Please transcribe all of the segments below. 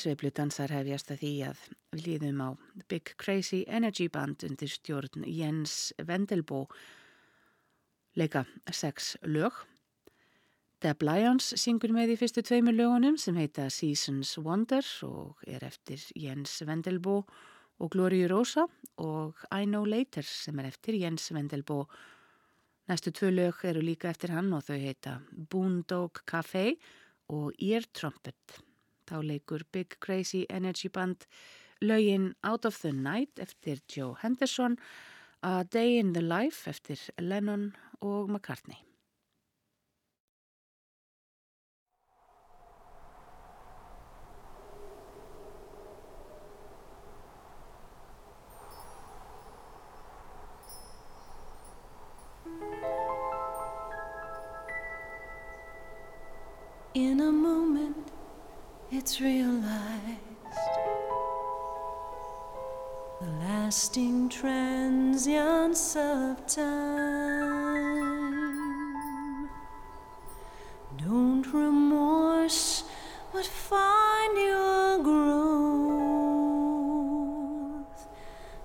sveiflutansar hefjast að því að við líðum á Big Crazy Energy Band undir stjórn Jens Vendelbo leika sex lög. Deb Lyons syngur með í fyrstu tveimur lögunum sem heita Seasons Wonder og er eftir Jens Vendelbo og Gloria Rosa og I Know Later sem er eftir Jens Vendelbo. Næstu tvö lög eru líka eftir hann og þau heita Boondog Café og Ear Trumpet. Þá leikur Big Crazy Energy Band lögin Out of the Night eftir Joe Henderson, A Day in the Life eftir Lennon og McCartney. In a moment, it's realized the lasting transience of time. Don't remorse, but find your growth.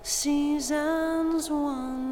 Seasons wander.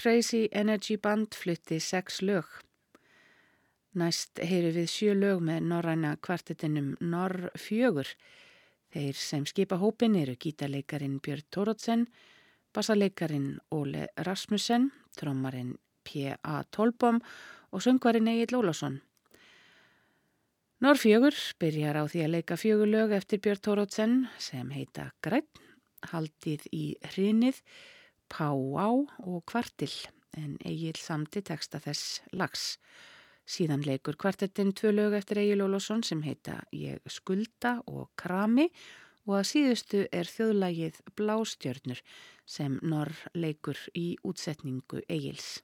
Crazy Energy Band flutti sex lög. Næst heyru við sjö lög með norræna kvartetinum Norr fjögur. Þeir sem skipa hópin eru gítarleikarin Björn Tórótsen, bassaleikarin Óle Rasmussen, trommarin P.A. Tolbom og söngvarin Egil Lólásson. Norr fjögur byrjar á því að leika fjögur lög eftir Björn Tórótsen sem heita Græn, haldið í hrinnið, Pá á og Kvartil en Egil samti texta þess lags. Síðan leikur kvartettin tvö lög eftir Egil Ólásson sem heita Ég skulda og Krami og að síðustu er þjóðlægið Blástjörnur sem Norr leikur í útsetningu Egils.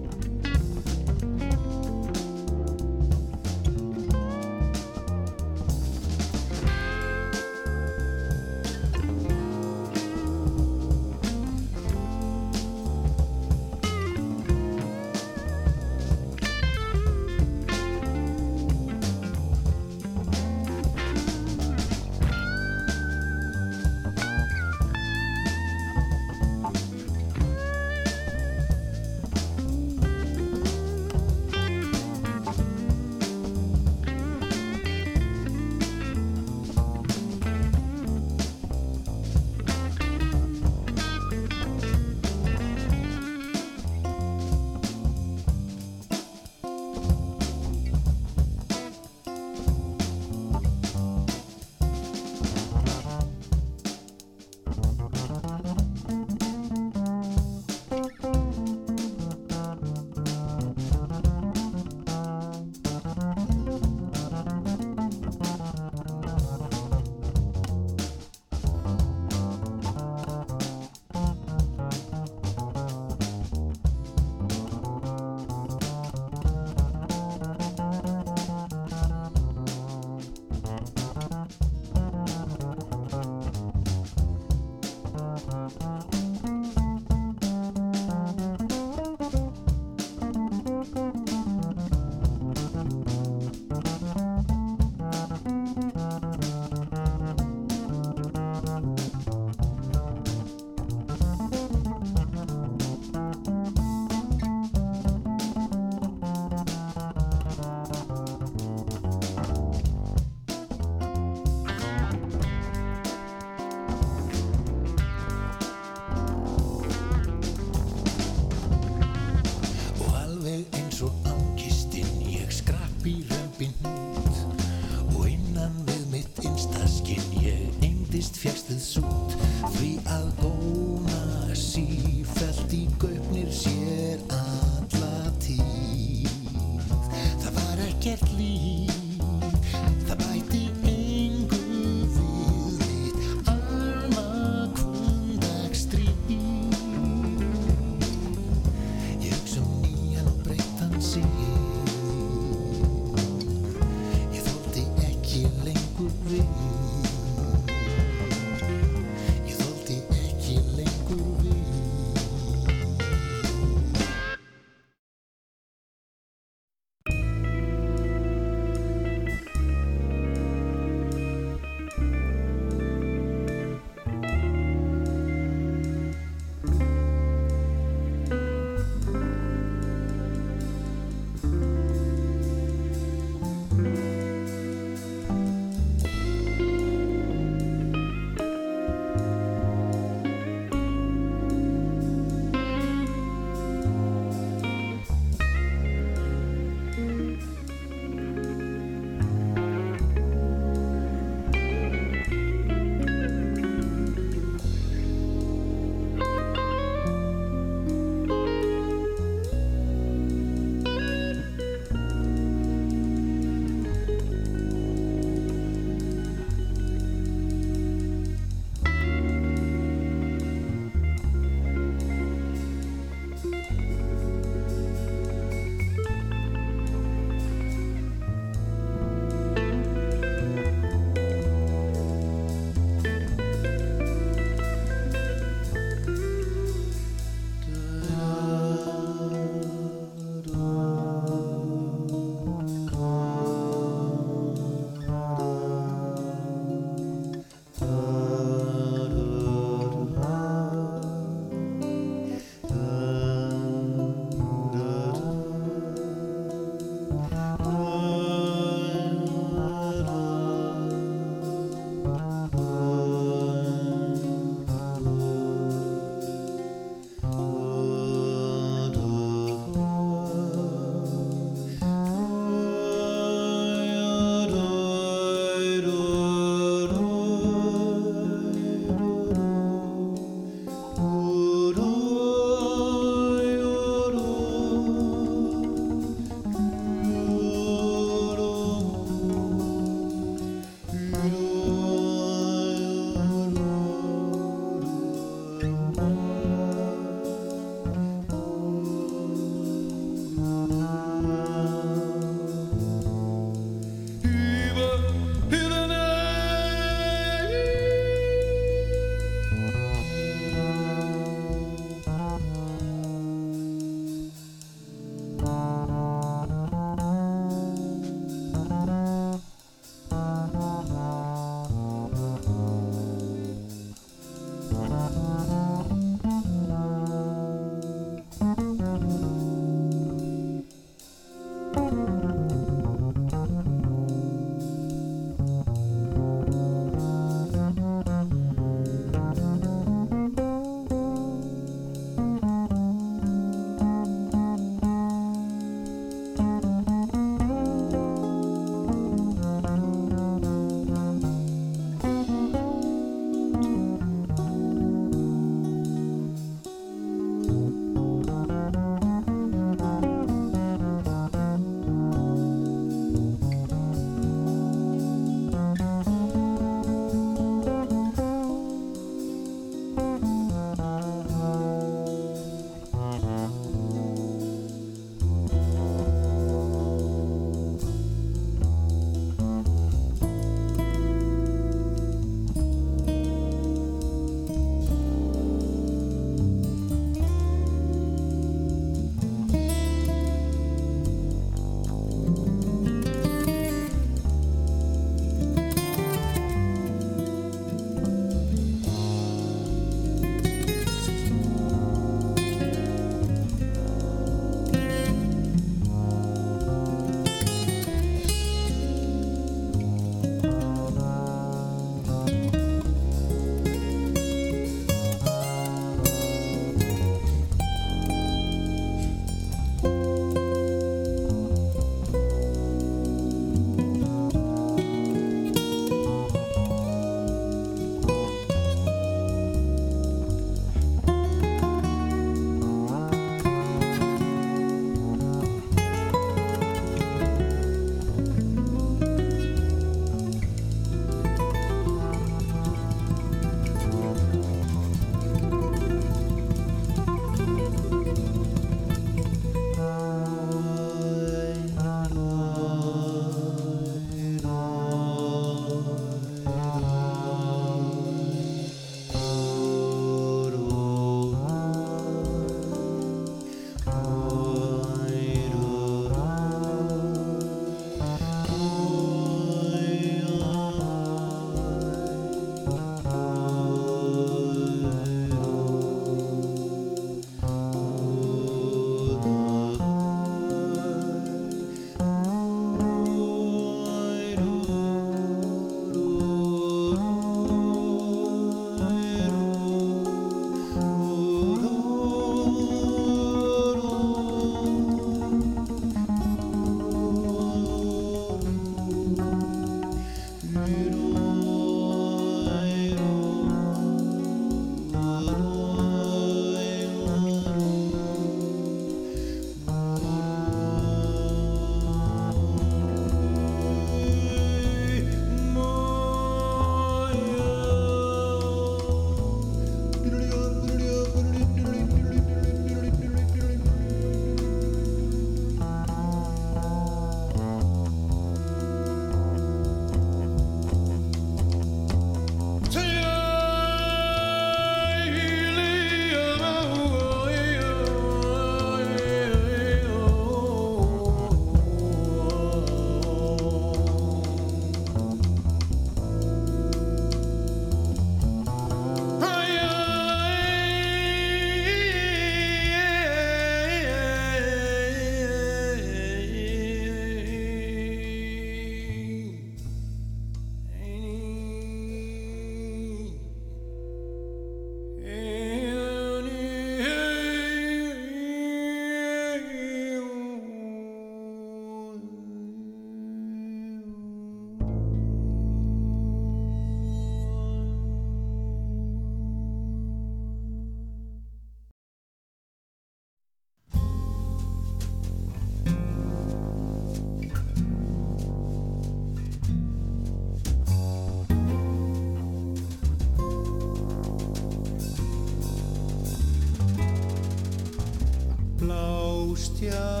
Christian.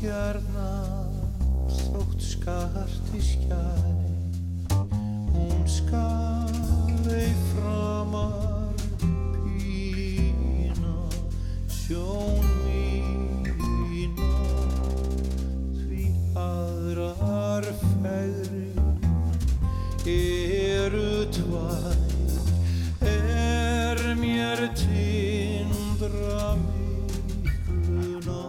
stjarnar þótt skarti skjæri hún skari framar pína sjón mína því aðrar færi eru tvær. Er mér tindra mikluna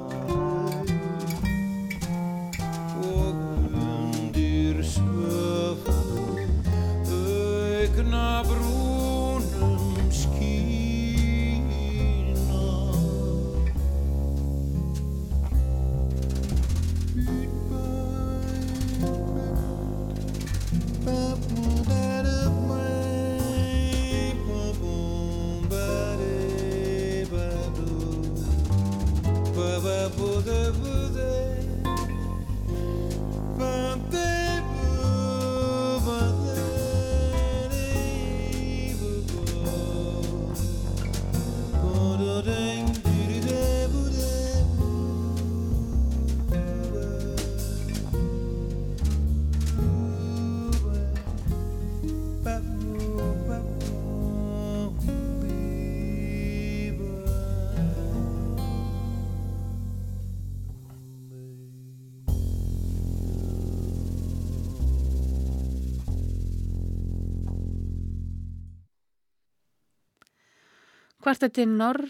Kvartetinn Norr,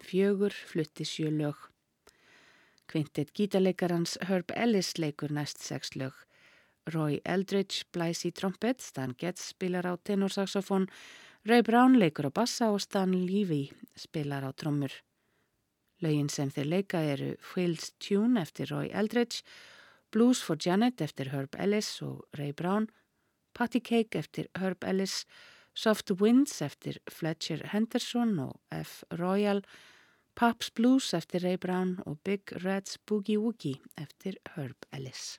fjögur, flutti sjö lög. Kvintett gítarleikarans Herb Ellis leikur næst sex lög. Roy Eldridge blæs í trompet, Stan Getz spilar á tenorsaxofón, Ray Brown leikur á bassa og Stan Levy spilar á trommur. Lögin sem þeir leika eru Phil's Tune eftir Roy Eldridge, Blues for Janet eftir Herb Ellis og Ray Brown, Patty Cake eftir Herb Ellis, Soft Winds eftir Fletcher Henderson og F. Royal, Pops Blues eftir Ray Brown og Big Red's Boogie Woogie eftir Herb Ellis.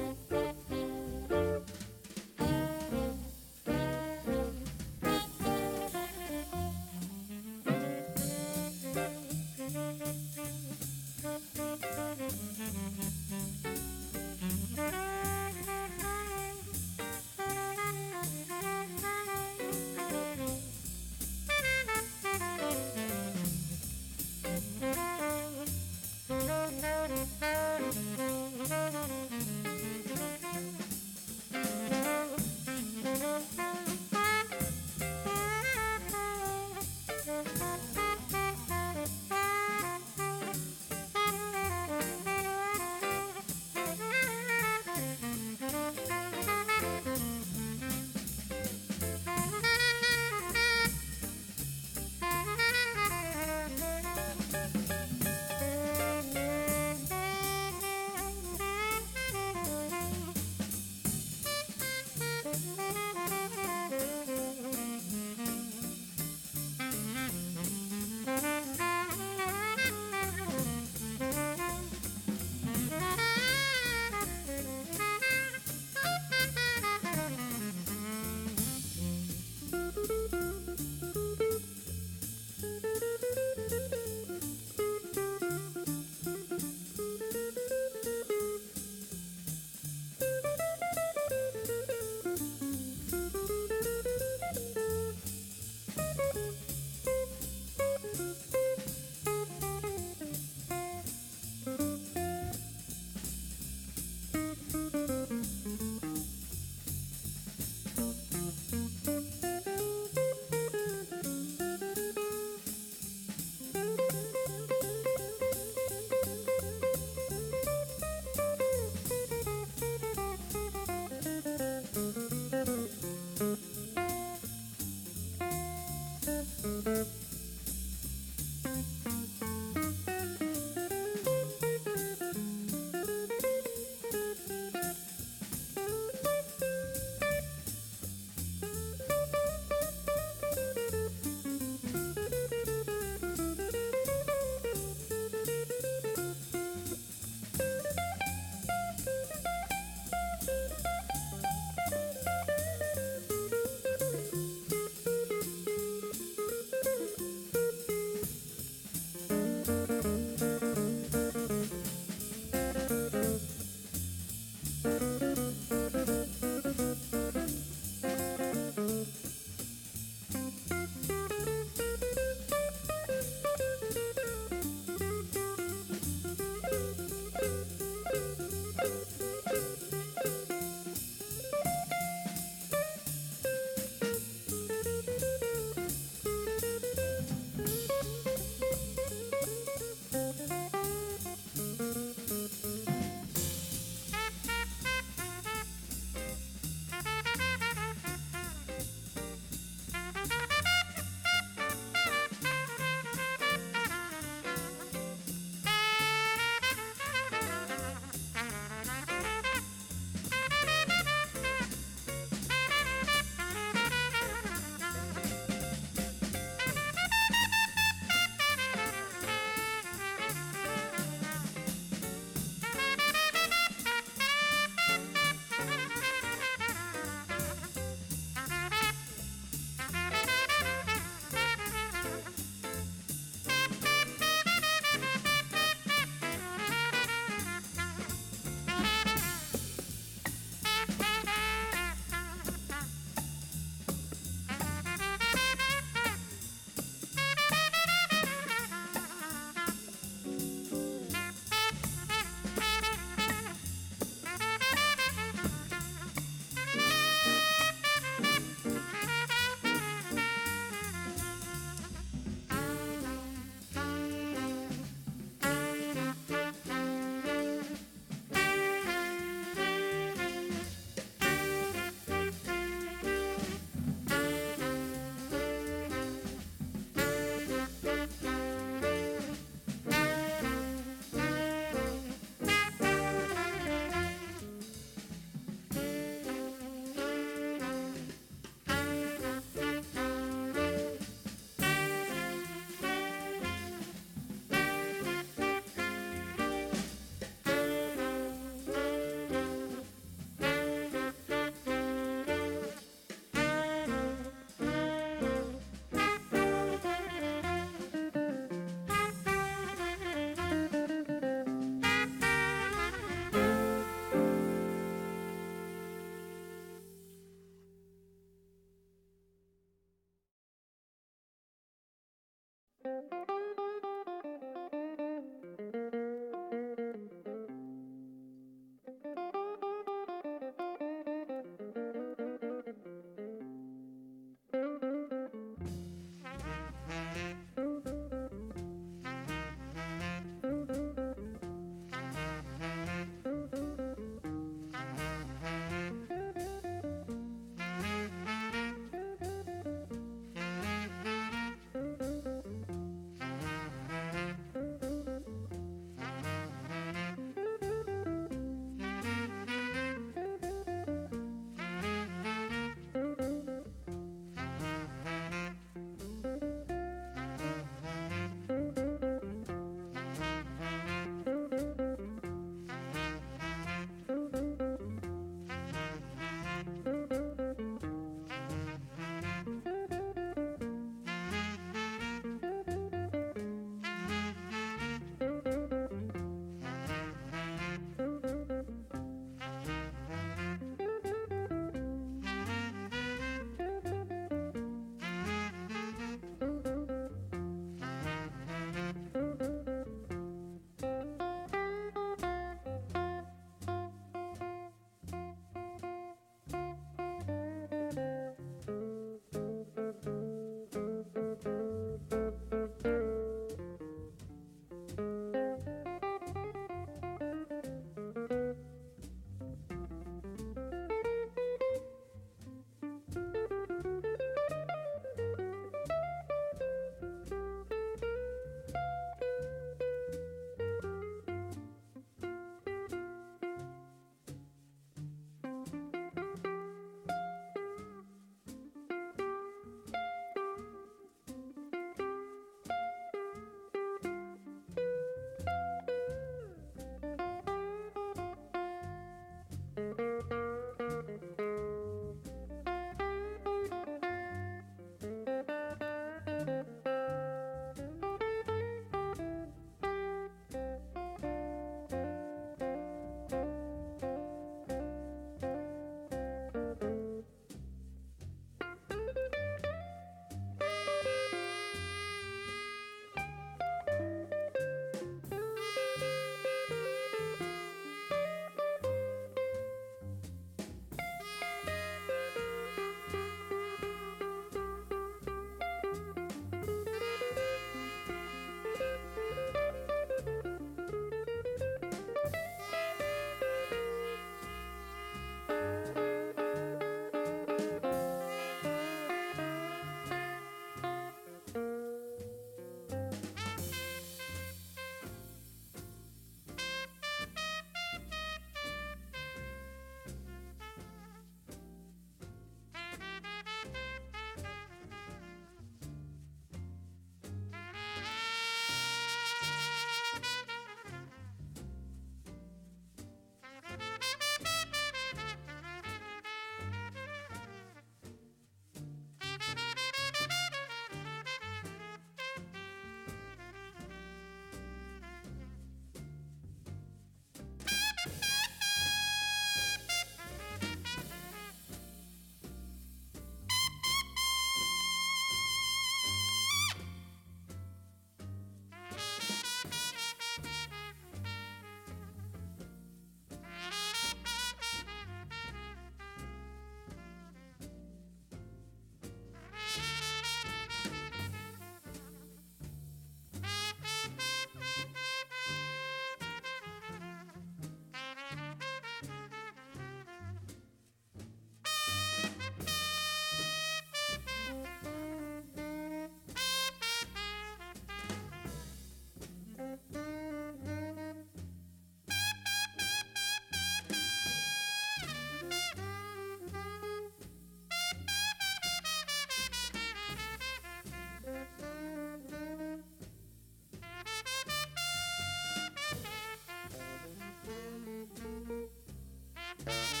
Bye.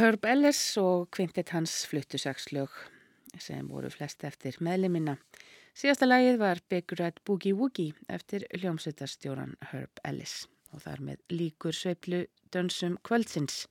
Herb Ellis og kvintet hans fluttu sex lög sem voru flest eftir meðlimina. Síðasta lagið var Big Red Boogie Woogie eftir hljómsveitarstjóran Herb Ellis og þar með líkur sveiplu dönsum kvöldsins.